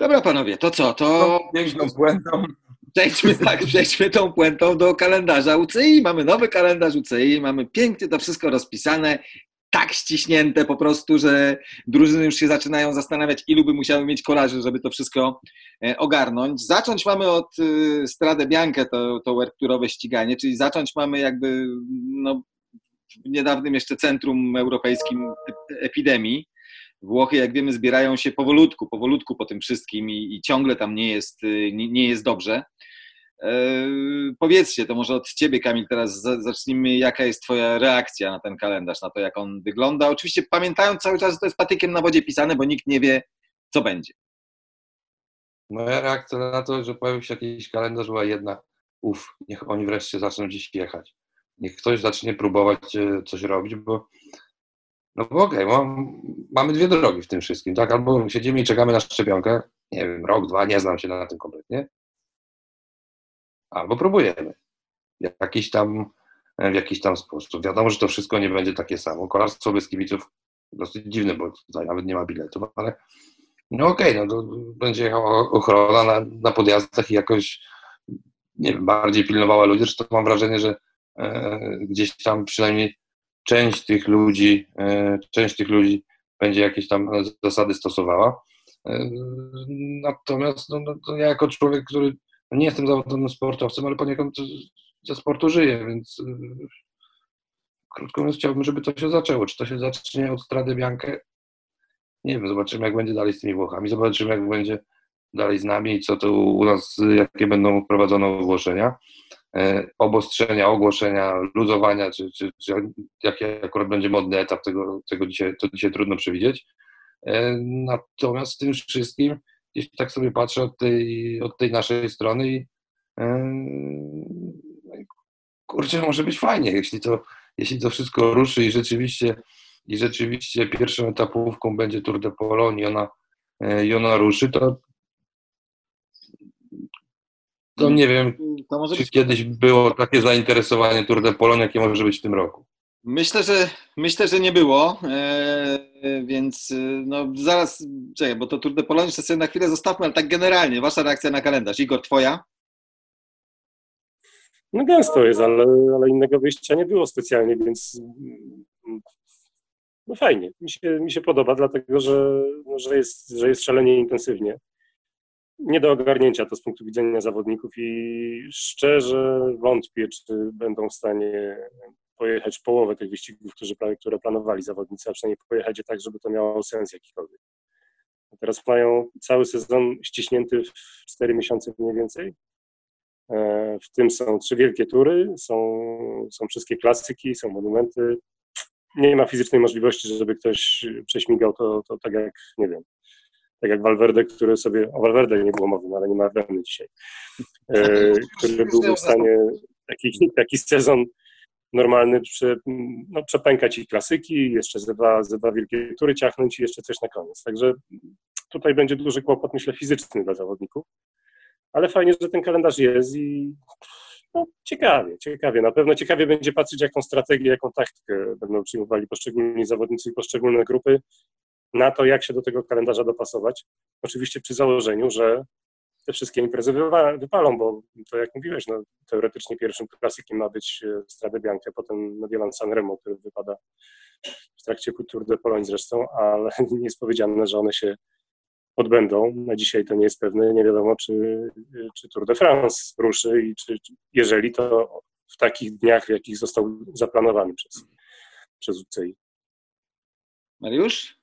Dobra panowie, to co? To piękną puentą. Przejdźmy, tak, przejdźmy tą puentą do kalendarza UCI. Mamy nowy kalendarz UCI, mamy pięknie to wszystko rozpisane, tak ściśnięte po prostu, że drużyny już się zaczynają zastanawiać, ilu by musiały mieć kolarzy, żeby to wszystko e, ogarnąć. Zacząć mamy od y, Strade Bianche, to, to werturowe ściganie, czyli zacząć mamy jakby no, w niedawnym jeszcze centrum europejskim epidemii. Włochy, jak wiemy, zbierają się powolutku, powolutku po tym wszystkim i, i ciągle tam nie jest, y, nie, nie jest dobrze. Eee, powiedzcie, to może od Ciebie, Kamil, teraz zacznijmy, jaka jest Twoja reakcja na ten kalendarz, na to, jak on wygląda. Oczywiście pamiętając cały czas, że to jest patykiem na wodzie pisane, bo nikt nie wie, co będzie. Moja reakcja na to, że pojawił się jakiś kalendarz, była jedna. Uf, niech oni wreszcie zaczną dziś jechać. Niech ktoś zacznie próbować e, coś robić, bo no bo okej, okay, mamy dwie drogi w tym wszystkim, tak? Albo siedzimy i czekamy na szczepionkę, nie wiem, rok, dwa, nie znam się na tym kompletnie, albo próbujemy. Jakiś tam, w jakiś tam sposób. Wiadomo, że to wszystko nie będzie takie samo. Kolarstwo bez kibiców dosyć dziwne, bo tutaj nawet nie ma biletów, ale no okej, okay, no to będzie jechała ochrona na, na podjazdach i jakoś nie wiem, bardziej pilnowała ludzi, że to mam wrażenie, że e, gdzieś tam przynajmniej część tych ludzi, e, część tych ludzi będzie jakieś tam zasady stosowała. E, natomiast no, no, ja jako człowiek, który nie jestem zawodowym sportowcem, ale poniekąd ze sportu żyję, więc e, krótko mówiąc chciałbym, żeby to się zaczęło. Czy to się zacznie od Strady Bianche? Nie wiem, zobaczymy jak będzie dalej z tymi Włochami, zobaczymy jak będzie dalej z nami i co to u nas, jakie będą wprowadzone ogłoszenia. E, obostrzenia, ogłoszenia, luzowania, czy, czy, czy jaki akurat będzie modny etap, tego, tego dzisiaj, to dzisiaj trudno przewidzieć. E, natomiast w tym wszystkim gdzieś tak sobie patrzę od tej, od tej naszej strony e, kurczę, może być fajnie, jeśli to, jeśli to wszystko ruszy i rzeczywiście, i rzeczywiście pierwszą etapówką będzie Tour de i ona, i ona ruszy, to to nie wiem, to może czy być... kiedyś było takie zainteresowanie Tour de Pologne, jakie może być w tym roku. Myślę, że myślę, że nie było, e, więc e, no zaraz, czekaj, bo to Tour de Pologne sobie na chwilę zostawmy, ale tak generalnie, wasza reakcja na kalendarz. Igor, twoja? No gęsto jest, ale, ale innego wyjścia nie było specjalnie, więc no fajnie, mi się, mi się podoba, dlatego że, no, że, jest, że jest szalenie intensywnie nie do ogarnięcia to z punktu widzenia zawodników i szczerze wątpię, czy będą w stanie pojechać połowę tych wyścigów, które planowali zawodnicy, a przynajmniej pojechać je tak, żeby to miało sens jakikolwiek. Teraz mają cały sezon ściśnięty w 4 miesiące mniej więcej. E, w tym są trzy wielkie tury, są, są wszystkie klasyki, są monumenty. Nie ma fizycznej możliwości, żeby ktoś prześmigał to, to tak jak, nie wiem, tak jak Valverde, który sobie, o Valverde nie było mowy, no ale nie ma Ardenny dzisiaj, e, który byłby w stanie taki, taki sezon normalny prze, no, przepękać i klasyki, jeszcze ze dwa, ze dwa wielkie tury ciachnąć i jeszcze coś na koniec. Także tutaj będzie duży kłopot, myślę, fizyczny dla zawodników, ale fajnie, że ten kalendarz jest i no, ciekawie, ciekawie. Na pewno ciekawie będzie patrzeć, jaką strategię, jaką taktykę będą przyjmowali poszczególni zawodnicy i poszczególne grupy na to, jak się do tego kalendarza dopasować. Oczywiście przy założeniu, że te wszystkie imprezy wypalą, bo to jak mówiłeś, no, teoretycznie pierwszym klasykiem ma być e, Strade Bianche, potem Mediolan Sanremo, który wypada w trakcie Tour de Pologne zresztą, ale nie jest powiedziane, że one się odbędą. Na dzisiaj to nie jest pewne, nie wiadomo, czy, czy Tour de France ruszy i czy, jeżeli to w takich dniach, w jakich został zaplanowany przez, przez UCI. Mariusz?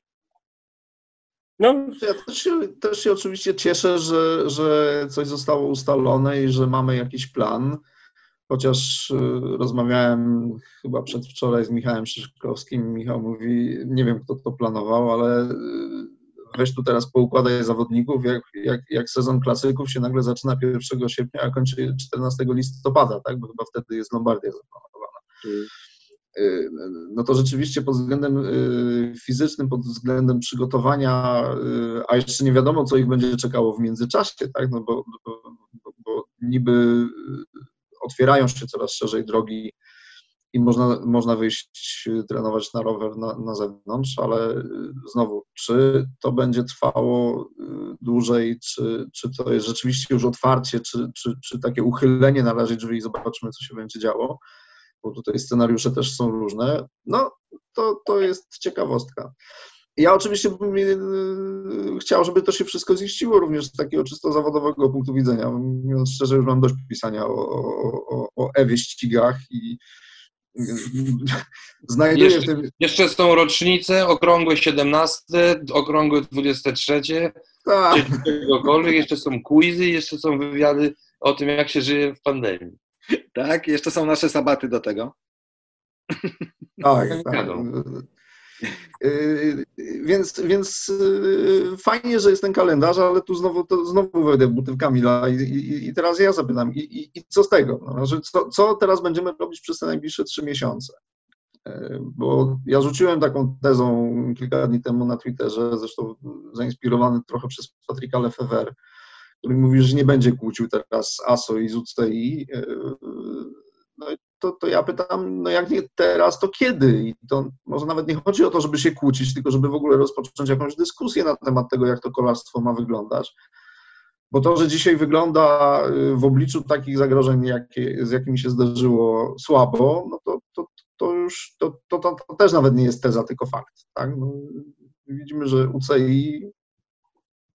No. Ja też się, też się oczywiście cieszę, że, że coś zostało ustalone i że mamy jakiś plan. Chociaż y, rozmawiałem chyba przedwczoraj z Michałem Szyszkowskim. Michał mówi, nie wiem kto to planował, ale y, weź tu teraz poukładaj zawodników, jak, jak, jak sezon klasyków się nagle zaczyna 1 sierpnia, a kończy 14 listopada, tak? bo chyba wtedy jest Lombardia zaplanowana. Y, no to rzeczywiście pod względem y, fizycznym, pod względem przygotowania, y, a jeszcze nie wiadomo, co ich będzie czekało w międzyczasie, tak? no bo, bo, bo niby otwierają się coraz szerzej drogi i można, można wyjść trenować na rower na, na zewnątrz, ale znowu, czy to będzie trwało dłużej, czy, czy to jest rzeczywiście już otwarcie, czy, czy, czy takie uchylenie należy drzwi i zobaczymy, co się będzie działo, bo tutaj scenariusze też są różne, no to, to jest ciekawostka. Ja oczywiście bym yy, chciał, żeby to się wszystko ziściło również z takiego czysto zawodowego punktu widzenia. Mówiąc szczerze, już mam dość pisania o, o, o e-wyścigach i znajduję jeszcze, w tym... Jeszcze są rocznice, okrągłe 17, okrągłe 23, Tak. czegokolwiek, jeszcze są quizy, jeszcze są wywiady o tym, jak się żyje w pandemii. Tak, jeszcze są nasze sabaty do tego. Tak, tak. Yy, Więc, więc yy, fajnie, że jest ten kalendarz, ale tu znowu, to znowu wejdę w buty Kamila i, i, i teraz ja zapytam, i, i, i co z tego? No, że co, co teraz będziemy robić przez te najbliższe trzy miesiące? Yy, Bo ja rzuciłem taką tezą kilka dni temu na Twitterze, zresztą zainspirowany trochę przez Patryka Lefever, który mówi, że nie będzie kłócił teraz ASO i z UCI. No i to, to ja pytam, no jak nie teraz, to kiedy? I to może nawet nie chodzi o to, żeby się kłócić, tylko żeby w ogóle rozpocząć jakąś dyskusję na temat tego, jak to kolarstwo ma wyglądać. Bo to, że dzisiaj wygląda y, w obliczu takich zagrożeń, jakie, z jakimi się zdarzyło, słabo, no to, to, to już to, to, to, to też nawet nie jest teza, tylko fakt. Tak? No, widzimy, że UCI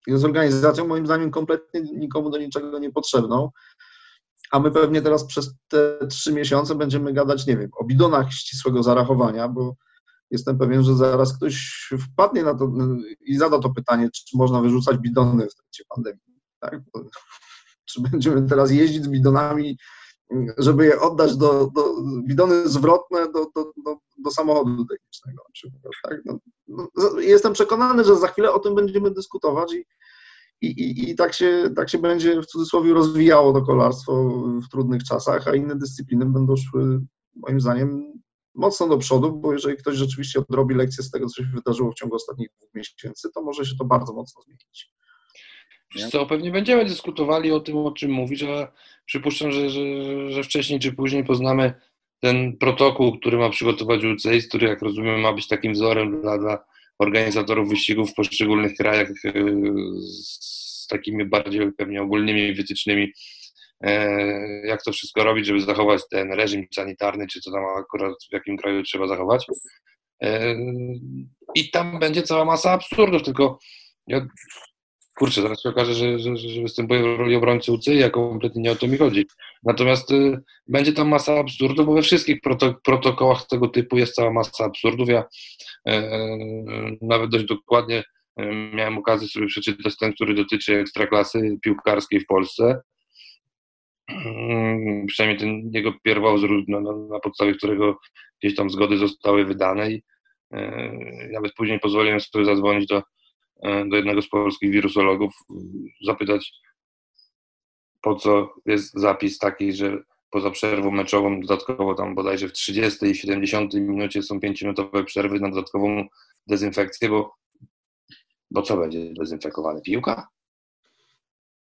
jest organizacją, moim zdaniem, kompletnie nikomu do niczego niepotrzebną a my pewnie teraz przez te trzy miesiące będziemy gadać, nie wiem, o bidonach ścisłego zarachowania, bo jestem pewien, że zaraz ktoś wpadnie na to i zada to pytanie, czy można wyrzucać bidony w trakcie pandemii. Tak? Czy będziemy teraz jeździć z bidonami, żeby je oddać do, do bidony zwrotne do, do, do, do samochodu technicznego. Tak? No, no, jestem przekonany, że za chwilę o tym będziemy dyskutować i, i, i, i tak, się, tak się będzie w cudzysłowie rozwijało to kolarstwo w trudnych czasach, a inne dyscypliny będą szły moim zdaniem mocno do przodu, bo jeżeli ktoś rzeczywiście odrobi lekcję z tego, co się wydarzyło w ciągu ostatnich dwóch miesięcy, to może się to bardzo mocno zmienić. Wiesz co, pewnie będziemy dyskutowali o tym, o czym mówisz, a przypuszczam, że, że, że wcześniej czy później poznamy ten protokół, który ma przygotować UCI, który, jak rozumiem, ma być takim wzorem dla, dla organizatorów wyścigów w poszczególnych krajach yy, z takimi bardziej pewnie ogólnymi wytycznymi, yy, jak to wszystko robić, żeby zachować ten reżim sanitarny, czy co tam akurat w jakim kraju trzeba zachować. Yy, I tam będzie cała masa absurdów, tylko ja, kurczę, zaraz się okaże, że, że, że występuję w roli obrońcy UCI, a kompletnie nie o to mi chodzi. Natomiast y, będzie tam masa absurdów, bo we wszystkich proto, protokołach tego typu jest cała masa absurdów. Ja y, nawet dość dokładnie y, miałem okazję sobie przeczytać ten, który dotyczy ekstraklasy piłkarskiej w Polsce. Mm, Przynajmniej ten jego pierwowzór, na, na, na podstawie którego gdzieś tam zgody zostały wydane i y, nawet później pozwoliłem sobie zadzwonić do e, do jednego z polskich wirusologów, zapytać, po co jest zapis taki, że poza przerwą meczową dodatkowo tam bodajże w 30 i 70 minucie są 5-minutowe przerwy na dodatkową dezynfekcję, bo, bo co będzie dezynfekowane? Piłka?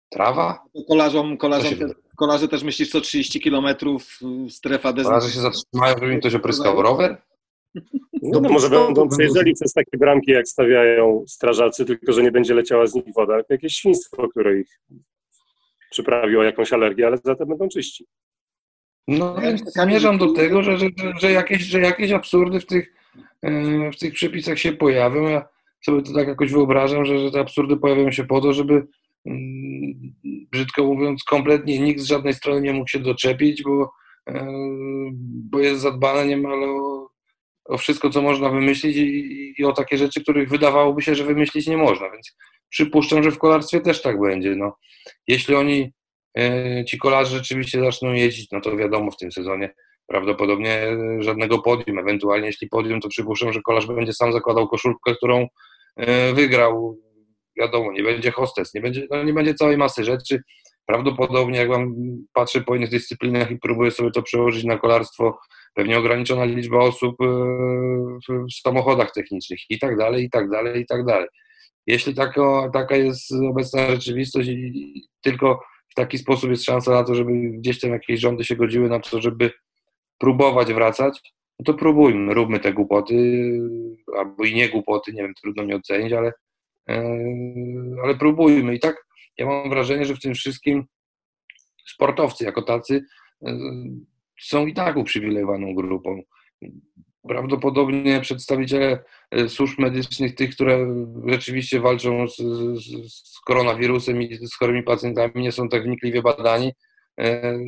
Trawa? Kolarzom, kolarzom te, kolarze też myślisz, co 30 kilometrów y, strefa Kolarze dezynfekcji. się zatrzymają, żeby im ktoś opryskał rower? No, no może będą przejeżdżali przez takie bramki, jak stawiają strażacy, tylko że nie będzie leciała z nich woda. Jakieś świństwo, które ich przyprawiło jakąś alergię, ale zatem będą czyści. No więc zmierzam do tego, że, że, że, że, jakieś, że jakieś absurdy w tych, e, w tych przepisach się pojawią. Ja sobie to tak jakoś wyobrażam, że, że te absurdy pojawią się po to, żeby mm, brzydko mówiąc, kompletnie nikt z żadnej strony nie mógł się doczepić, bo, e, bo jest zadbane niemal o, o wszystko, co można wymyślić i, i o takie rzeczy, których wydawałoby się, że wymyślić nie można. Więc przypuszczam, że w kolarstwie też tak będzie. No. Jeśli oni e, ci kolarze rzeczywiście zaczną jeździć, no to wiadomo, w tym sezonie prawdopodobnie e, żadnego podium. Ewentualnie jeśli podium, to przypuszczam, że kolarz będzie sam zakładał koszulkę, którą e, wygrał. Wiadomo, nie będzie hostes, nie będzie, no nie będzie całej masy rzeczy. Prawdopodobnie, jak wam patrzę po innych dyscyplinach i próbuję sobie to przełożyć na kolarstwo, pewnie ograniczona liczba osób e, w, samochodach technicznych i tak dalej, i tak dalej, i tak dalej. Jeśli taka, taka jest obecna rzeczywistość i, i tylko w taki sposób jest szansa na to, żeby gdzieś tam jakieś rządy się godziły na to, żeby próbować wracać, no to próbujmy, róbmy te głupoty, albo i nie głupoty, nie wiem, trudno mi ocenić, ale, e, ale próbujmy. I tak ja mam wrażenie, że w tym wszystkim sportowcy jako tacy e, są i tak uprzywilejowaną grupą. Prawdopodobnie przedstawiciele e, służb medycznych, tych, które rzeczywiście walczą z, z, koronawirusem i z chorymi pacjentami, nie są tak wnikliwie badani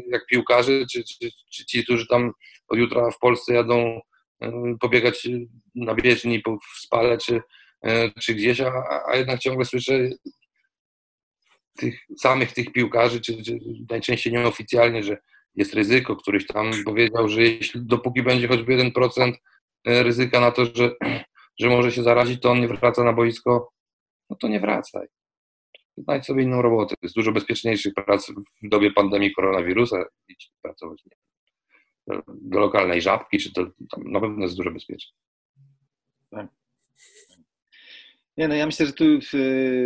jak piłkarze, czy, czy, czy ci, którzy tam od jutra w Polsce jadą pobiegać na bieżni, w spale, czy, e, czy gdzieś, a, a jednak ciągle słyszę tych samych tych piłkarzy, czy, czy najczęściej nieoficjalnie, że jest ryzyko. Któryś tam powiedział, że jeśli dopóki będzie choćby 1% e, ryzyka na to, że, że może się zarazić, to on nie wraca na boisko, no to nie wracaj. Znajdź sobie inną robotę. Jest dużo bezpieczniejszych prac w dobie pandemii koronawirusa. Idź pracować do lokalnej żabki, czy to na pewno jest dużo bezpieczniej. Tak. Nie, no ja myślę, że tu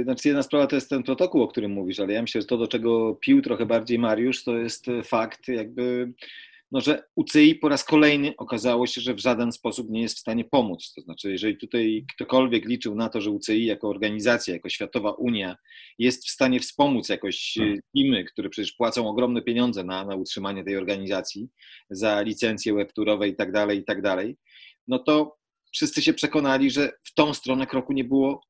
znaczy jedna sprawa to jest ten protokół, o którym mówisz, ale ja myślę, że to, do czego pił trochę bardziej Mariusz, to jest fakt jakby no, że UCI po raz kolejny okazało się, że w żaden sposób nie jest w stanie pomóc. To znaczy, jeżeli tutaj ktokolwiek liczył na to, że UCI jako organizacja, jako Światowa Unia jest w stanie wspomóc jakoś teamy, które przecież płacą ogromne pieniądze na, na utrzymanie tej organizacji, za licencje webturowe i tak dalej, i tak dalej, no to wszyscy się przekonali, że w tą stronę kroku nie było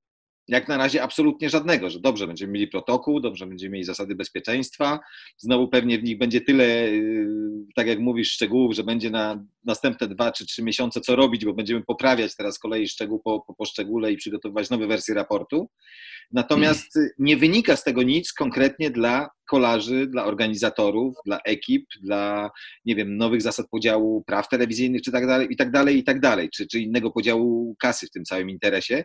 jak na razie absolutnie żadnego, że dobrze będziemy mieli protokół, dobrze będziemy mieli zasady bezpieczeństwa, znowu pewnie w nich będzie tyle, y, tak jak mówisz, szczegółów, że będzie na następne dwa czy trzy miesiące co robić, bo będziemy poprawiać teraz kolei szczegół po, po, po szczególe i przygotowywać nowe wersje raportu. Natomiast hmm. nie wynika z tego nic konkretnie dla kolarzy, dla organizatorów, dla ekip, dla, nie wiem, nowych zasad podziału praw telewizyjnych, czy tak dalej, i tak dalej, i tak dalej, czy, czy innego podziału kasy w tym całym interesie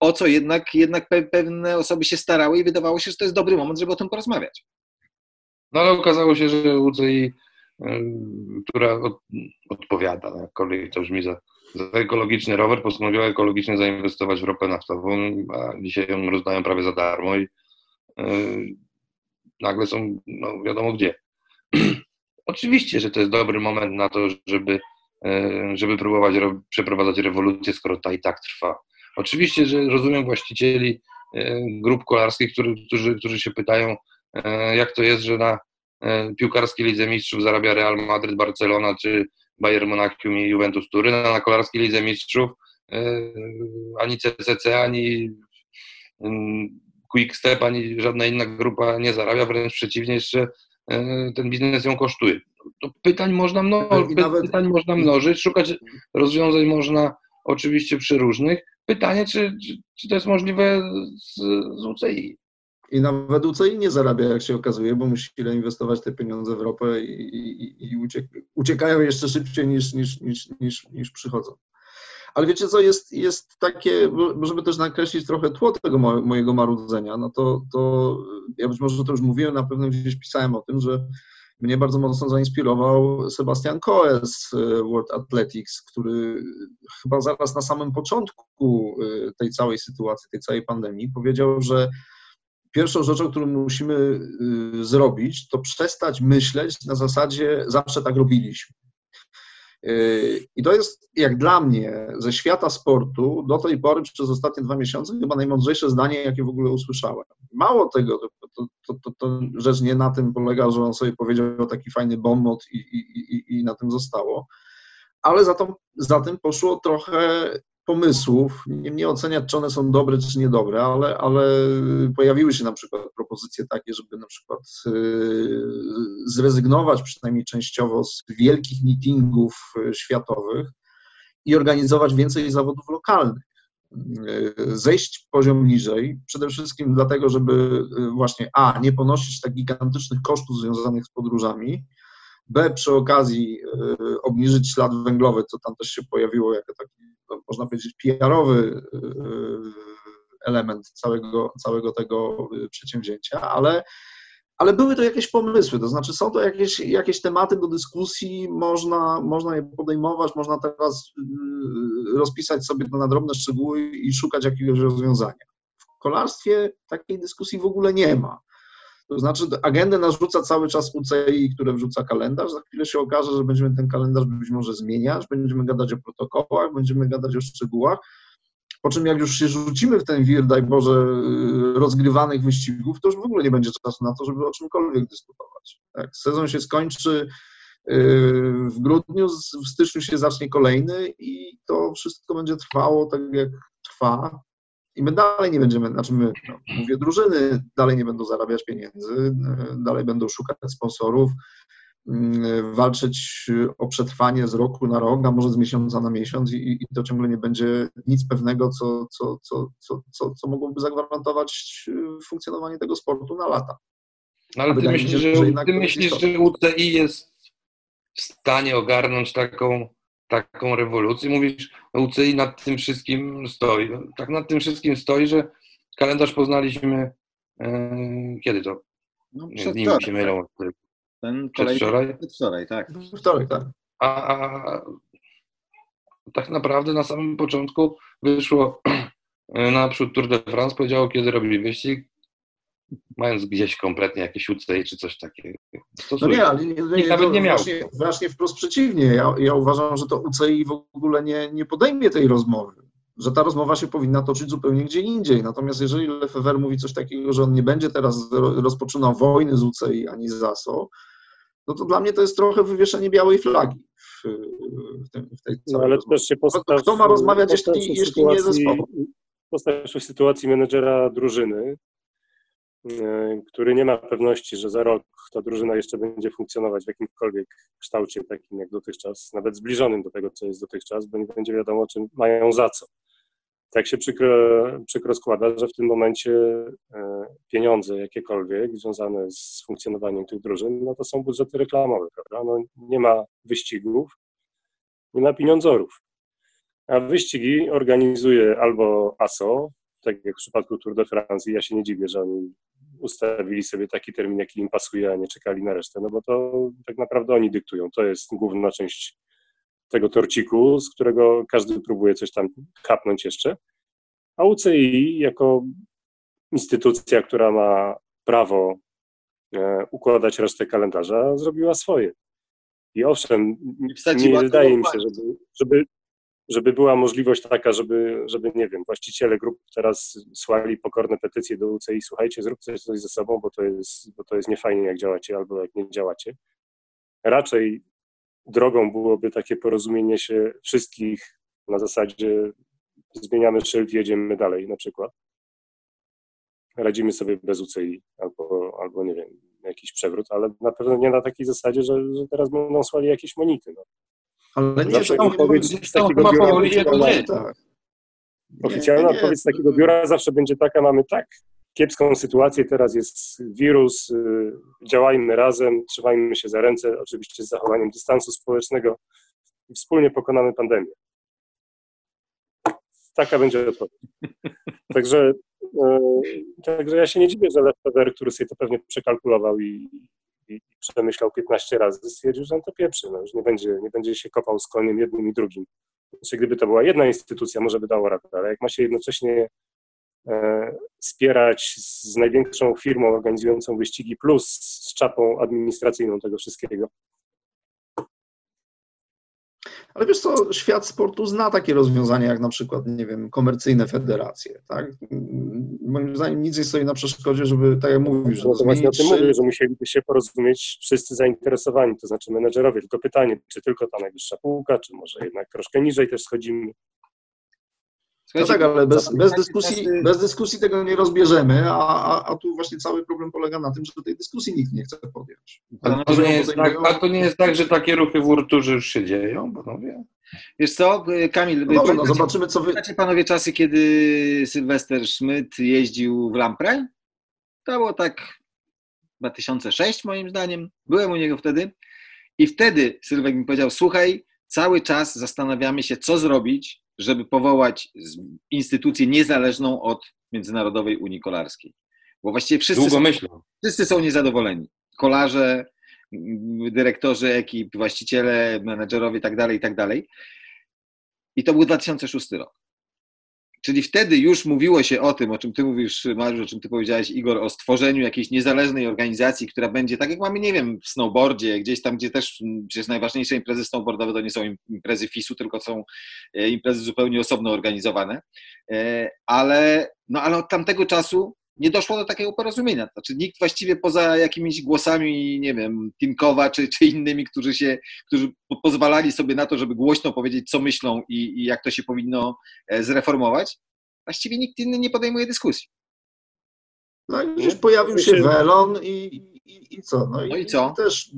o co jednak, jednak pewne osoby się starały i wydawało się, że to jest dobry moment, żeby o tym porozmawiać. No ale okazało się, że UCI, która od, odpowiada, jakkolwiek to brzmi, za, za ekologiczny rower, postanowiła ekologicznie zainwestować w ropę naftową, a dzisiaj ją rozdają prawie za darmo i yy, nagle są, no wiadomo gdzie. Oczywiście, że to jest dobry moment na to, żeby, yy, żeby próbować przeprowadzać rewolucję, skoro ta i tak trwa. Oczywiście, że rozumiem właścicieli e, grup kolarskich, którzy, którzy, którzy się pytają, e, jak to jest, że na e, piłkarskiej Lidze Mistrzów zarabia Real Madrid, Barcelona czy Bayern Monachium i Juventus Turyn, a na kolarskiej Lidze Mistrzów ani CCC, ani mm, Quick Step, ani żadna inna grupa nie zarabia, wręcz przeciwnie, jeszcze ten biznes ją kosztuje. To pytań można, mnożyć, pytań można mnożyć, szukać rozwiązań można oczywiście przy różnych, Pytanie, czy, czy, czy to jest możliwe z, z UCI? I nawet UCI nie zarabia, jak się okazuje, bo musi inwestować te pieniądze w ropę i, i, i uciek uciekają jeszcze szybciej niż, niż, niż, niż, niż przychodzą. Ale wiecie co, jest, jest takie, żeby też nakreślić trochę tło tego mojego marudzenia, no to, to ja być może to już mówiłem, na pewno gdzieś pisałem o tym, że mnie bardzo mocno zainspirował Sebastian Coe z e, World Athletics, który chyba zaraz na samym początku e, tej całej sytuacji, tej całej pandemii powiedział, że pierwszą rzeczą, którą musimy e, zrobić, to przestać myśleć na zasadzie zawsze tak robiliśmy. I to jest, jak dla mnie, ze świata sportu do tej pory przez ostatnie dwa miesiące chyba najmądrzejsze zdanie, jakie w ogóle usłyszałem. Mało tego, to, to, to, to rzecz nie na tym polega, że on sobie powiedział taki fajny bonmot i, i, i, i na tym zostało, ale za, to, za tym poszło trochę pomysłów, nie, nie oceniać, czy one są dobre, czy niedobre, ale, ale pojawiły się na przykład propozycje takie, żeby na przykład y, zrezygnować przynajmniej częściowo z wielkich meetingów y, światowych i organizować więcej zawodów lokalnych. Y, zejść poziom niżej, przede wszystkim dlatego, żeby właśnie A, nie ponosić tak gigantycznych kosztów związanych z podróżami, B, przy okazji obniżyć ślad węglowy, co tam też się pojawiło jako taki no, można powiedzieć, PR-owy y, element całego, całego tego y, przedsięwzięcia, ale, ale były to jakieś pomysły, to znaczy są to jakieś, jakieś tematy do dyskusji, można, można je podejmować, można teraz rozpisać sobie to na drobne szczegóły i szukać jakiegoś rozwiązania. W kolarstwie takiej dyskusji w ogóle nie ma. To znaczy agendę narzuca cały czas UCI, które wrzuca kalendarz. Za chwilę się okaże, że będziemy ten kalendarz być może zmieniać, będziemy gadać o protokołach, będziemy gadać o szczegółach. Po czym jak już się rzucimy w ten wir, daj Boże, y, rozgrywanych wyścigów, to już w ogóle nie będzie czasu na to, żeby o czymkolwiek dyskutować. Tak, sezon się skończy y, w grudniu, w styczniu się zacznie kolejny i to wszystko będzie trwało tak, jak trwa. I my dalej nie będziemy, znaczy my, no, mówię drużyny, dalej nie będą zarabiać pieniędzy, y, dalej będą szukać sponsorów, Mm, walczyć o przetrwanie z roku na rok, a może z miesiąca na miesiąc i, i to ciągle nie będzie nic pewnego, co, co, co, co, co, co mogłoby zagwarantować y, funkcjonowanie tego sportu na lata. No ale ty myślisz, że, że, ty myślisz, że UCI jest w stanie ogarnąć taką, taką rewolucję? Mówisz, UCI nad tym wszystkim stoi. No, tak nad tym wszystkim stoi, że kalendarz poznaliśmy yy, kiedy to? No, przed Dni mi się mylą. Ten kolejny wczoraj? Wczoraj, tak. Wczoraj, tak. A, a tak naprawdę na samym początku wyszło naprzód Tour de France, powiedziało, kiedy robili wyścig, mając gdzieś kompletnie jakieś UCI czy coś takiego. No nie, ale nie, nie, nawet nie miał. Właśnie, właśnie wprost przeciwnie. Ja, ja uważam, że to UCI w ogóle nie, nie podejmie tej rozmowy że ta rozmowa się powinna toczyć zupełnie gdzie indziej. Natomiast jeżeli Lefever mówi coś takiego, że on nie będzie teraz rozpoczynał wojny z UCI ani z ASO, no to dla mnie to jest trochę wywieszenie białej flagi w, w, tym, w tej No ale też się postaw, Kto ma rozmawiać, jeśli, jeśli nie zespoł? Postawisz w sytuacji menedżera drużyny, który nie ma pewności, że za rok ta drużyna jeszcze będzie funkcjonować w jakimkolwiek kształcie takim jak dotychczas, nawet zbliżonym do tego, co jest dotychczas, bo nie będzie wiadomo, czym mają za co tak się przykro, przykro składa, że w tym momencie e, pieniądze jakiekolwiek związane z funkcjonowaniem tych drużyn, no to są budżety reklamowe, prawda? No nie ma wyścigów, nie ma pieniądzorów. A wyścigi organizuje albo ASO, tak jak w przypadku Tour de France, ja się nie dziwię, że oni ustawili sobie taki termin, jaki im pasuje, a nie czekali na resztę, no bo to tak naprawdę oni dyktują. To jest główna część tego torciku, z którego każdy próbuje coś tam kapnąć jeszcze. A UCI jako instytucja, która ma prawo e, układać resztę kalendarza, zrobiła swoje. I owszem, nie wydaje mi się, żeby, żeby, żeby była możliwość taka, żeby, żeby, nie wiem, właściciele grup teraz słali pokorne petycje do UCI, słuchajcie, zróbcie coś ze sobą, bo to jest, bo to jest niefajnie, jak działacie albo jak nie działacie. Raczej drogą byłoby takie porozumienie się wszystkich na zasadzie zmieniamy szyld, jedziemy dalej na przykład. Radzimy sobie bez UCI albo, albo nie wiem, jakiś przewrót, ale na pewno nie na takiej zasadzie, że, że teraz będą słali jakieś monity. No. Ale nie, Zawsze odpowiedź z takiego biura tak. Oficjalna odpowiedź z takiego biura zawsze będzie taka, mamy tak kiepską sytuację, teraz jest wirus, y, działajmy razem, trzymajmy się za ręce, oczywiście z zachowaniem dystansu społecznego i wspólnie pokonamy pandemię. Taka będzie odpowiedź. Także, e, także ja się nie dziwię, że Lefever, który sobie to pewnie przekalkulował i, i, przemyślał 15 razy, stwierdził, że on to pieprzy, no, już nie będzie, nie będzie się kopał z koniem jednym i drugim. Znaczy, gdyby to była jedna instytucja, może by dało radę, ale jak ma się jednocześnie e, spierać z największą firmą organizującą wyścigi plus z czapą administracyjną tego wszystkiego, ale wiesz co, świat sportu zna takie rozwiązania, jak na przykład, nie wiem, komercyjne federacje, tak? Moim zdaniem nic nie stoi na przeszkodzie, żeby, tak jak mówisz, no to właśnie o tym mówię, że musieliby się porozumieć wszyscy zainteresowani, to znaczy menedżerowie. Tylko pytanie, czy tylko ta najwyższa półka, czy może jednak troszkę niżej też schodzimy. No tak, ale bez, bez, dyskusji, bez dyskusji tego nie rozbierzemy, a, a, a tu właśnie cały problem polega na tym, że tej dyskusji nikt nie chce podjąć. A to, nie jest tak, a to nie jest tak, że takie ruchy w Urturze już się dzieją, panowie? Wiesz co, Kamil, no dobrze, no zobaczymy, co wy... Znacie panowie czasy, kiedy Sylwester Schmidt jeździł w Lampre? To było tak 2006 moim zdaniem. Byłem u niego wtedy i wtedy Sylwek mi powiedział, słuchaj, cały czas zastanawiamy się, co zrobić, żeby powołać instytucję niezależną od Międzynarodowej Unii Kolarskiej. Bo właściwie wszyscy, są, wszyscy są niezadowoleni. Kolarze, dyrektorzy ekip, właściciele, menedżerowie itd., tak itd. Tak I to był 2006 rok. Czyli wtedy już mówiło się o tym, o czym ty mówisz, Mariusz, o czym ty powiedziałeś, Igor, o stworzeniu jakiejś niezależnej organizacji, która będzie, tak jak mamy, nie wiem, w snowboardzie, gdzieś tam, gdzie też przecież najważniejsze imprezy snowboardowe to nie są imprezy FIS-u, tylko są e, imprezy zupełnie osobno organizowane. E, ale, no, ale od tamtego czasu nie doszło do takiego porozumienia. Znaczy nikt właściwie poza jakimiś głosami, nie wiem, Timkowa czy, czy innymi, którzy się, którzy pozwalali sobie na to, żeby głośno powiedzieć, co myślą i, i jak to się powinno e, zreformować, właściwie nikt inny nie podejmuje dyskusji. No i już pojawił się Welon i, i, i co? No i, no i co? Też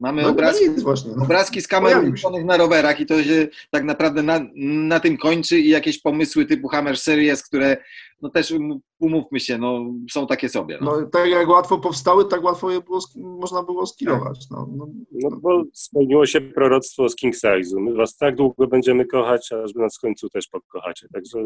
Mamy no, obrazki, no właśnie, no. obrazki z kamer na rowerach i to się tak naprawdę na, na tym kończy i jakieś pomysły typu Hammer Series, które no też umówmy się, no są takie sobie. No, no tak jak łatwo powstały, tak łatwo je było, można było skillować. No, no, no, bo spełniło się proroctwo z King Size'u. My was tak długo będziemy kochać, aż nas w końcu też pokochacie. Także...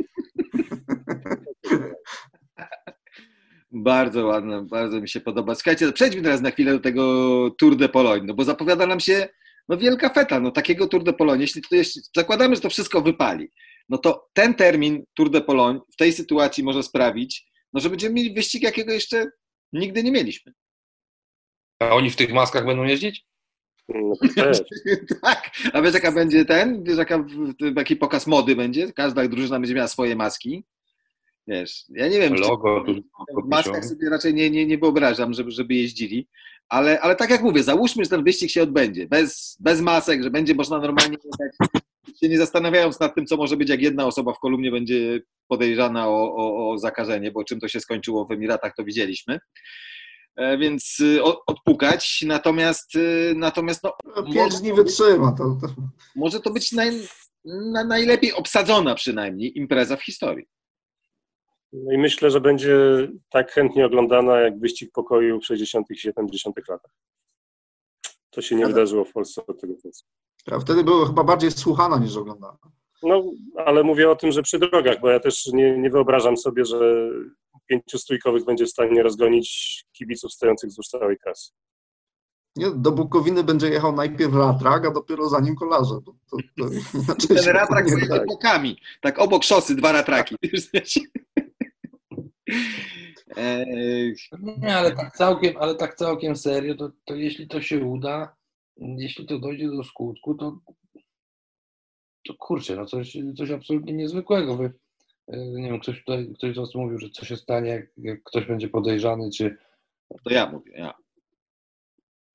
Bardzo ładne, bardzo mi się podoba. Słuchajcie, przejdźmy teraz na chwilę do tego Tour de Pologne, no bo zapowiada nam się no wielka feta, no takiego Tour de Pologne, jeśli to jest, zakładamy, że to wszystko wypali, no to ten termin Tour de Pologne w tej sytuacji może sprawić, no że będziemy mieli wyścig, jakiego jeszcze nigdy nie mieliśmy. A oni w tych maskach będą jeździć? No, tak, a wiesz jaka będzie ten, wiesz jaka, jaki pokaz mody będzie, każda drużyna będzie miała swoje maski, Wiesz, ja nie wiem, Logo, czy w maskach sobie raczej nie, nie, nie wyobrażam, żeby, żeby jeździli, ale, ale tak jak mówię, załóżmy, że ten wyścig się odbędzie, bez, bez masek, że będzie można normalnie jechać, się nie zastanawiając nad tym, co może być, jak jedna osoba w kolumnie będzie podejrzana o, o, o zakażenie, bo czym to się skończyło w Emiratach, to widzieliśmy e, więc y, odpukać. Natomiast, y, natomiast no, no pięć dni wytrzyma. To, to. Może to być naj, na, najlepiej obsadzona przynajmniej impreza w historii. No i myślę, że będzie tak chętnie oglądana jak wyścig pokoju w 60. i 70. latach. To się nie wydarzyło w Polsce od tego czasu. Wtedy było chyba bardziej słuchana niż oglądana. No, ale mówię o tym, że przy drogach, bo ja też nie, nie wyobrażam sobie, że pięciu stójkowych będzie w stanie rozgonić kibiców stojących wzdłuż całej trasy. Nie, do Bukowiny będzie jechał najpierw ratrak, a dopiero za nim kolarze. To, to, to Ten ratrak z tak. bokami, tak obok szosy dwa ratraki. Nie, ale tak całkiem, ale tak całkiem serio, to, to jeśli to się uda, jeśli to dojdzie do skutku, to, to kurczę, no coś, coś absolutnie niezwykłego. Wy, e, nie wiem, ktoś tutaj, ktoś z Was mówił, że co się stanie, jak, jak ktoś będzie podejrzany, czy... To ja mówię, ja.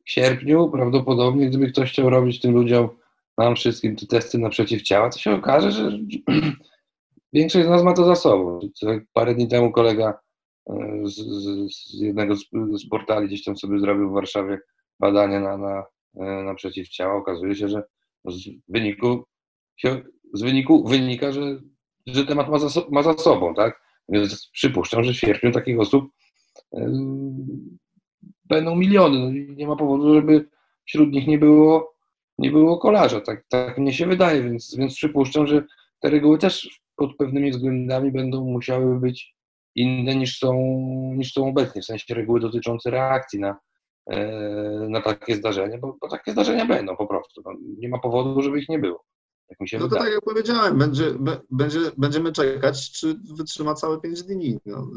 W sierpniu prawdopodobnie, gdyby ktoś chciał robić tym ludziom, nam wszystkim te testy na przeciwciała, to się okaże, że Większość z nas ma to za sobą. Parę dni temu kolega e, z, z, z jednego z, portali gdzieś tam sobie zrobił w Warszawie badanie na, na, na przeciwciała. Okazuje się, że z wyniku, z wyniku wynika, że, że temat ma za, ma za sobą, tak? Więc przypuszczam, że w sierpniu takich osób yy, będą miliony. No nie ma powodu, żeby wśród nich nie było, nie było kolarza. Tak, tak mnie się wydaje, więc, więc przypuszczam, że te reguły też pod pewnymi względami będą musiały być inne niż są, niż są obecnie, w sensie reguły dotyczące reakcji na, e, na takie zdarzenia, bo, bo takie zdarzenia będą po prostu. No, nie ma powodu, żeby ich nie było. Jak mi się no to tak jak powiedziałem, będzie, będzie, będziemy czekać, czy wytrzyma całe 5 dni. No,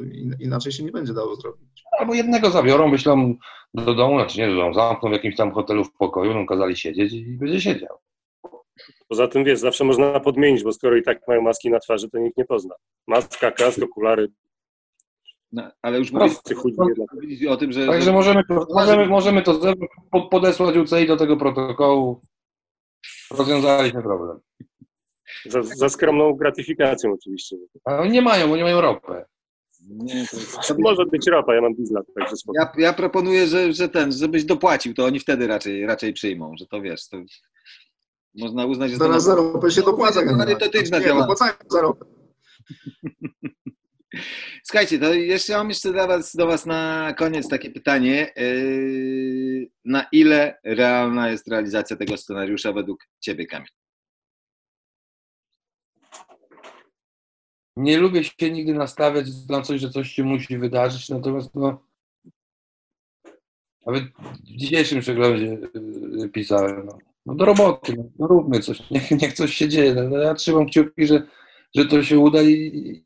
inaczej się nie będzie dało zrobić. Albo jednego zabiorą, myślą do domu, znaczy nie do domu, zamkną w jakimś tam hotelu w pokoju, no kazali siedzieć i będzie siedział. Poza tym, wiesz, zawsze można podmienić, bo skoro i tak mają maski na twarzy, to nikt nie pozna. Maska, kask, okulary. No, ale już mówię o tym, że... Także możemy to, możemy, możemy to podesłać UCI do tego protokołu. Rozwiązaliśmy problem. Za, za skromną gratyfikacją oczywiście. A oni nie mają, bo nie mają ropę. Nie, to... Może być ropa, ja mam diesla. Także ja, ja proponuję, że, że ten, żebyś dopłacił, to oni wtedy raczej, raczej przyjmą, że to wiesz, to można uznać, że Zaraz za ropę się dopłaca. Charytatywna działalność. za ropę. Słuchajcie, to jeszcze mam jeszcze dla was, do Was na koniec takie pytanie. Yy, na ile realna jest realizacja tego scenariusza według Ciebie, Kamil? Nie lubię się nigdy nastawiać na coś, że coś się musi wydarzyć, natomiast no, nawet w dzisiejszym przeglądzie yy, pisałem, no, no do roboty, no, no róbmy coś, niech, niech coś się dzieje. No, ja trzymam kciuki, że, że to się uda i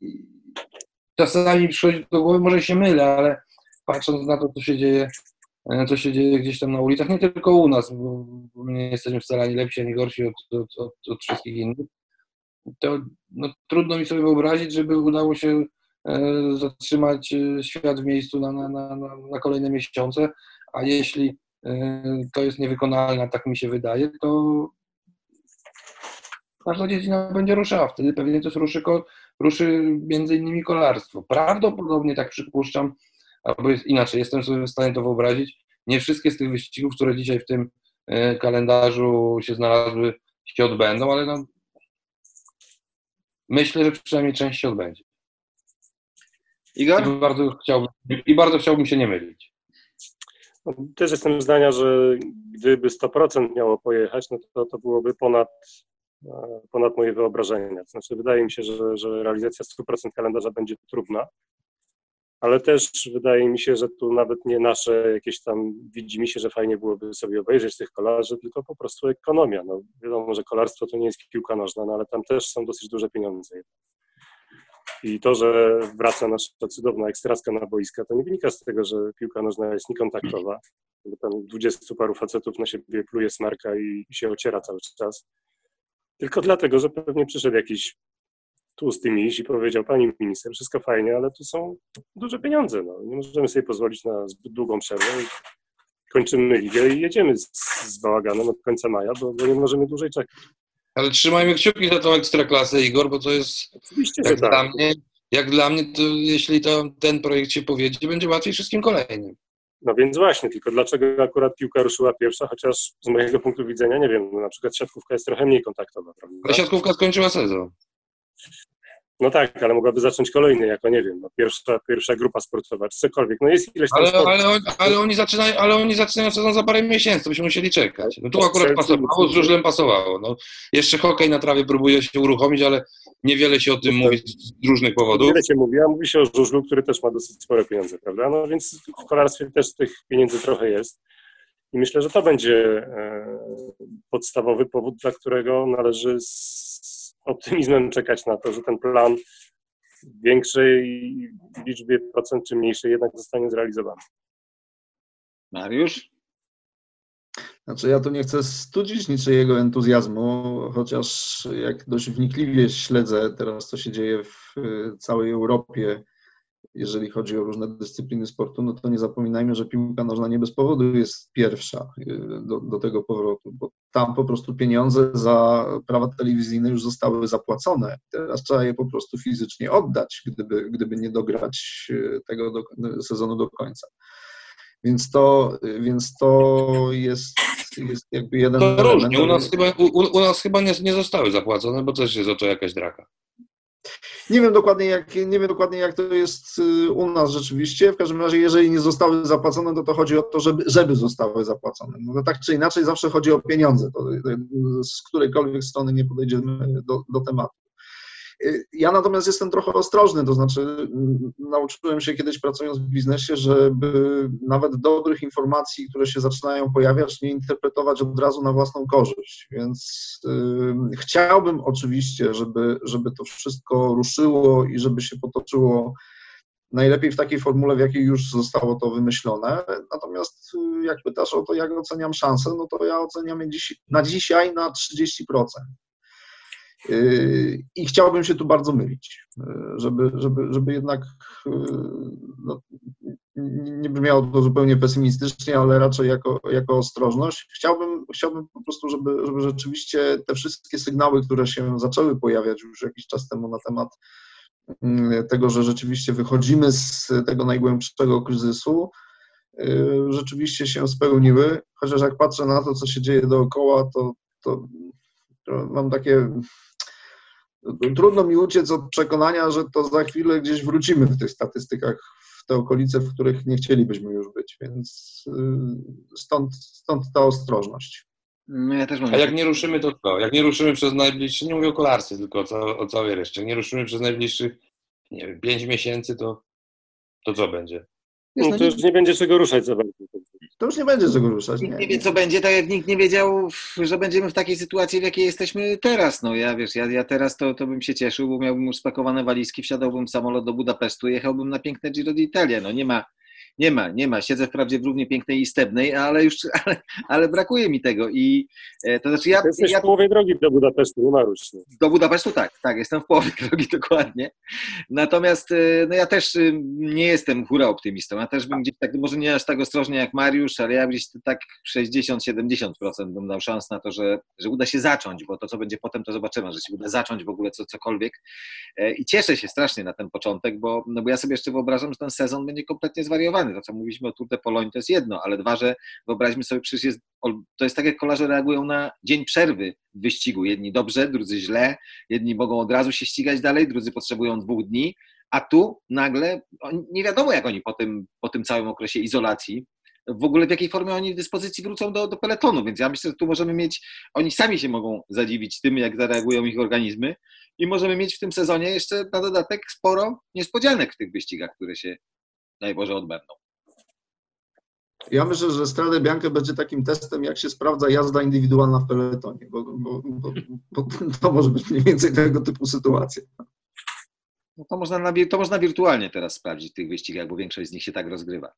czasami przychodzi do głowy, może się mylę, ale patrząc na to, co się dzieje, e, co się dzieje gdzieś tam na ulicach, nie tylko u nas, bo, my nie jesteśmy wcale ani lepsi, ani gorsi od, od, od, od wszystkich innych, to no, trudno mi sobie wyobrazić, żeby udało się e, zatrzymać e, świat w miejscu na, na, na, na kolejne miesiące, a jeśli to jest niewykonalne, tak mi się wydaje, to każda dziedzina będzie ruszała. Wtedy pewnie też ruszy, ruszy między innymi kolarstwo. Prawdopodobnie tak przypuszczam, albo jest inaczej, jestem sobie w stanie to wyobrazić. Nie wszystkie z tych wyścigów, które dzisiaj w tym kalendarzu się znalazły, się odbędą, ale no, myślę, że przynajmniej część się odbędzie. Igor? I bardzo chciałbym, i bardzo chciałbym się nie mylić. No, też jestem zdania, że gdyby 100% miało pojechać, no to to byłoby ponad, e, ponad moje wyobrażenia. To znaczy, wydaje mi się, że, że realizacja 100% kalendarza będzie trudna, ale też wydaje mi się, że tu nawet nie nasze jakieś tam, widzi mi się, że fajnie byłoby sobie obejrzeć tych kolarzy, tylko po prostu ekonomia. No, wiadomo, że kolarstwo to nie jest piłka nożna, no, ale tam też są dosyć duże pieniądze. I to, że wraca nasza cudowna ekstraska na boiska, to nie wynika z tego, że piłka nożna jest niekontaktowa, bo tam dwudziestu paru facetów na siebie pluje smarka i się ociera cały czas. Tylko dlatego, że pewnie przyszedł jakiś tłusty miś i powiedział, pani minister, wszystko fajnie, ale tu są duże pieniądze. No. Nie możemy sobie pozwolić na zbyt długą przerwę. Kończymy ligę i jedziemy z, z bałaganem od końca maja, bo, bo nie możemy dłużej czekać. Ale trzymajmy kciuki za tą ekstraklasę, Igor, bo to jest Oczywiście, jak tak. dla mnie, jak dla mnie, to jeśli to, ten projekt się powiedzie, będzie łatwiej wszystkim kolejnym. No więc właśnie, tylko dlaczego akurat piłka ruszyła pierwsza, chociaż z mojego punktu widzenia, nie wiem, no na przykład siatkówka jest trochę mniej kontaktowa, prawda? Siatkówka skończyła sezon. No tak, ale mogłaby zacząć kolejny, jako nie wiem, no pierwsza, pierwsza grupa sportowa, czy cokolwiek. No jest ileś tam Ale, sportów. ale, on- ale, oni zaczynają, ale oni zaczynają sezon za parę miesięcy, to byśmy musieli czekać. No tu akurat pasowało, z żużlem pasowało. No, jeszcze hokej na trawie próbuje się uruchomić, ale niewiele się o tym mówi z różnych powodów. Wiele się mówi, a mówi się o żużlu, który też ma dosyć spore pieniądze, prawda? No więc w kolarstwie też tych pieniędzy trochę jest. I myślę, że to będzie e, podstawowy powód, dla którego należy optymizmem czekać na to, że ten plan w większej liczbie procent czy mniejszej jednak zostanie zrealizowany. Mariusz? Znaczy ja tu nie chcę studzić niczyjego entuzjazmu, chociaż jak dość wnikliwie śledzę teraz, co się dzieje w całej Europie, jeżeli chodzi o różne dyscypliny sportu, no to nie zapominajmy, że piłka nożna nie bez powodu jest pierwsza y, do, do tego powrotu, bo tam po prostu pieniądze za prawa telewizyjne już zostały zapłacone. Teraz trzeba je po prostu fizycznie oddać, gdyby, gdyby nie dograć y, tego do, sezonu do końca. Więc to, więc to jest, jest jakby jeden To element. różnie. U nas chyba, u, u nas chyba nie, nie zostały zapłacone, bo też jest o to jakaś draka. Nie wiem dokładnie jak, nie wiem dokładnie jak to jest y, u nas rzeczywiście. W każdym razie, jeżeli nie zostały zapłacone, to to chodzi o to, żeby, żeby zostały zapłacone. No to tak czy inaczej zawsze chodzi o pieniądze, to, to, z którejkolwiek strony nie podejdziemy do, do tematu. Y, Ja natomiast jestem trochę ostrożny, to znaczy mm, nauczyłem się kiedyś pracując w biznesie, żeby nawet dobrych informacji, które się zaczynają pojawiać, nie interpretować od razu na własną korzyść. Więc y, chciałbym oczywiście, żeby, żeby to wszystko ruszyło i żeby się potoczyło najlepiej w takiej formule, w jakiej już zostało to wymyślone. Natomiast y, jak pytasz o to, jak oceniam szansę, no to ja oceniam je dziś, na dzisiaj na 30%. Yy, I chciałbym się tu bardzo mylić, yy, żeby, żeby, żeby jednak yy, no, nie brzmiało to zupełnie pesymistycznie, ale raczej jako, jako ostrożność. Chciałbym, chciałbym po prostu, żeby, żeby rzeczywiście te wszystkie sygnały, które się zaczęły pojawiać już jakiś czas temu na temat tego, że rzeczywiście wychodzimy z tego najgłębszego kryzysu, rzeczywiście się spełniły. Chociaż jak patrzę na to, co się dzieje dookoła, to, to mam takie trudno mi uciec od przekonania, że to za chwilę gdzieś wrócimy w tych statystykach w te okolice, w których nie chcielibyśmy już być, więc y, stąd, stąd ta ostrożność. No ja też mam A jak nie ruszymy, to co? Jak nie ruszymy przez najbliższe, nie mówię o kolarstwie, tylko o, o całej reszcie, jak nie ruszymy przez najbliższych, nie wiem, pięć miesięcy, to, to co będzie? No no to już nie będzie czego ruszać za bardzo. To już nie będzie czego ruszać. Nikt nie wie, co będzie, tak jak nikt nie wiedział, że będziemy w takiej sytuacji, w jakiej jesteśmy teraz. No ja wiesz, ja, ja teraz to, to bym się cieszył, bo miałbym już spakowane walizki, wsiadałbym w samolot do Budapesztu, jechałbym na piękne Giro d'Italia. No nie ma, nie ma, nie ma. Siedzę wprawdzie w równie pięknej i stebnej, ale już, ale, ale brakuje mi tego. I e, to znaczy ja. Jesteś ja w połowie drogi do Budapesztu. No. do Budapesztu tak, tak, jestem w połowie drogi dokładnie. Natomiast e, no ja też e, nie jestem hura optymistą. Ja też bym gdzieś tak, może nie aż tak ostrożnie jak Mariusz, ale ja gdzieś tak 60-70% bym dał szans na to, że, że uda się zacząć, bo to co będzie potem, to zobaczymy, że się uda zacząć w ogóle co, cokolwiek. E, I cieszę się strasznie na ten początek, bo, no bo ja sobie jeszcze wyobrażam, że ten sezon będzie kompletnie zwariowany. To, co mówiliśmy o Tour de Pologne, to jest jedno, ale dwa, że wyobraźmy sobie, przecież jest, to jest tak, jak kolarze reagują na dzień przerwy w wyścigu. Jedni dobrze, drudzy źle, jedni mogą od razu się ścigać dalej, drudzy potrzebują dwóch dni, a tu nagle nie wiadomo, jak oni po tym, po tym całym okresie izolacji, w ogóle w jakiej formie oni w dyspozycji wrócą do, do peletonu, więc ja myślę, że tu możemy mieć, oni sami się mogą zadziwić tym, jak zareagują ich organizmy i możemy mieć w tym sezonie jeszcze na dodatek sporo niespodzianek w tych wyścigach, które się, daj Boże, odbędą. Ja myślę, że Strade Bianca będzie takim testem, jak się sprawdza jazda indywidualna w peletonie, bo, bo, bo, bo to może być mniej więcej tego typu sytuacja. No to, można na, to można wirtualnie teraz sprawdzić w tych wyścigach, bo większość z nich się tak rozgrywa.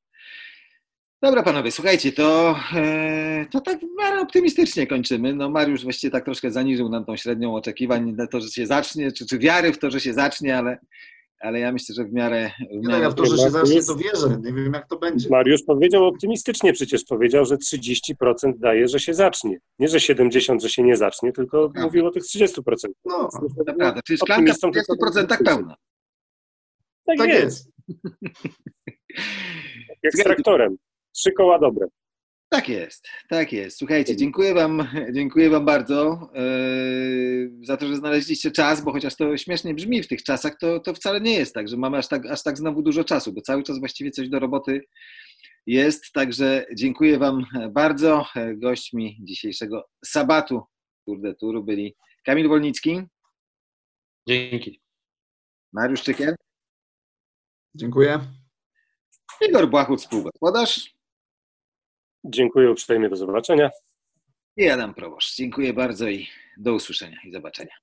Dobra, panowie, słuchajcie, to, e, to tak w miarę optymistycznie kończymy. No Mariusz właściwie tak troszkę zaniżył nam tą średnią oczekiwań na to, że się zacznie, czy, czy wiary w to, że się zacznie, ale, ale ja myślę, że w miarę... W miarę... ja w to, że się zacznie, to wierzę. Nie wiem, jak to będzie. Mariusz powiedział optymistycznie przecież. Powiedział, że 30% daje, że się zacznie. Nie, że 70%, że się nie zacznie, tylko no. mówił o tych 30%. No, to prawda. Czyli szklanka w 30% tak pełna. Tak, tak jest. jest. Jak z traktorem. Trzy koła dobre. Tak jest, tak jest. Słuchajcie, dziękuję Wam, dziękuję wam bardzo yy, za to, że znaleźliście czas, bo chociaż to śmiesznie brzmi w tych czasach, to, to wcale nie jest tak, że mamy aż tak, aż tak znowu dużo czasu, bo cały czas właściwie coś do roboty jest. Także dziękuję Wam bardzo. Gośćmi dzisiejszego sabatu Tour de Touru byli Kamil Wolnicki. Dzięki. Mariusz Czykiel. Dziękuję. Igor Błachut, współgospodarz. Dziękuję uprzejmie, do zobaczenia. I Adam Proboszcz. Dziękuję bardzo i do usłyszenia i zobaczenia.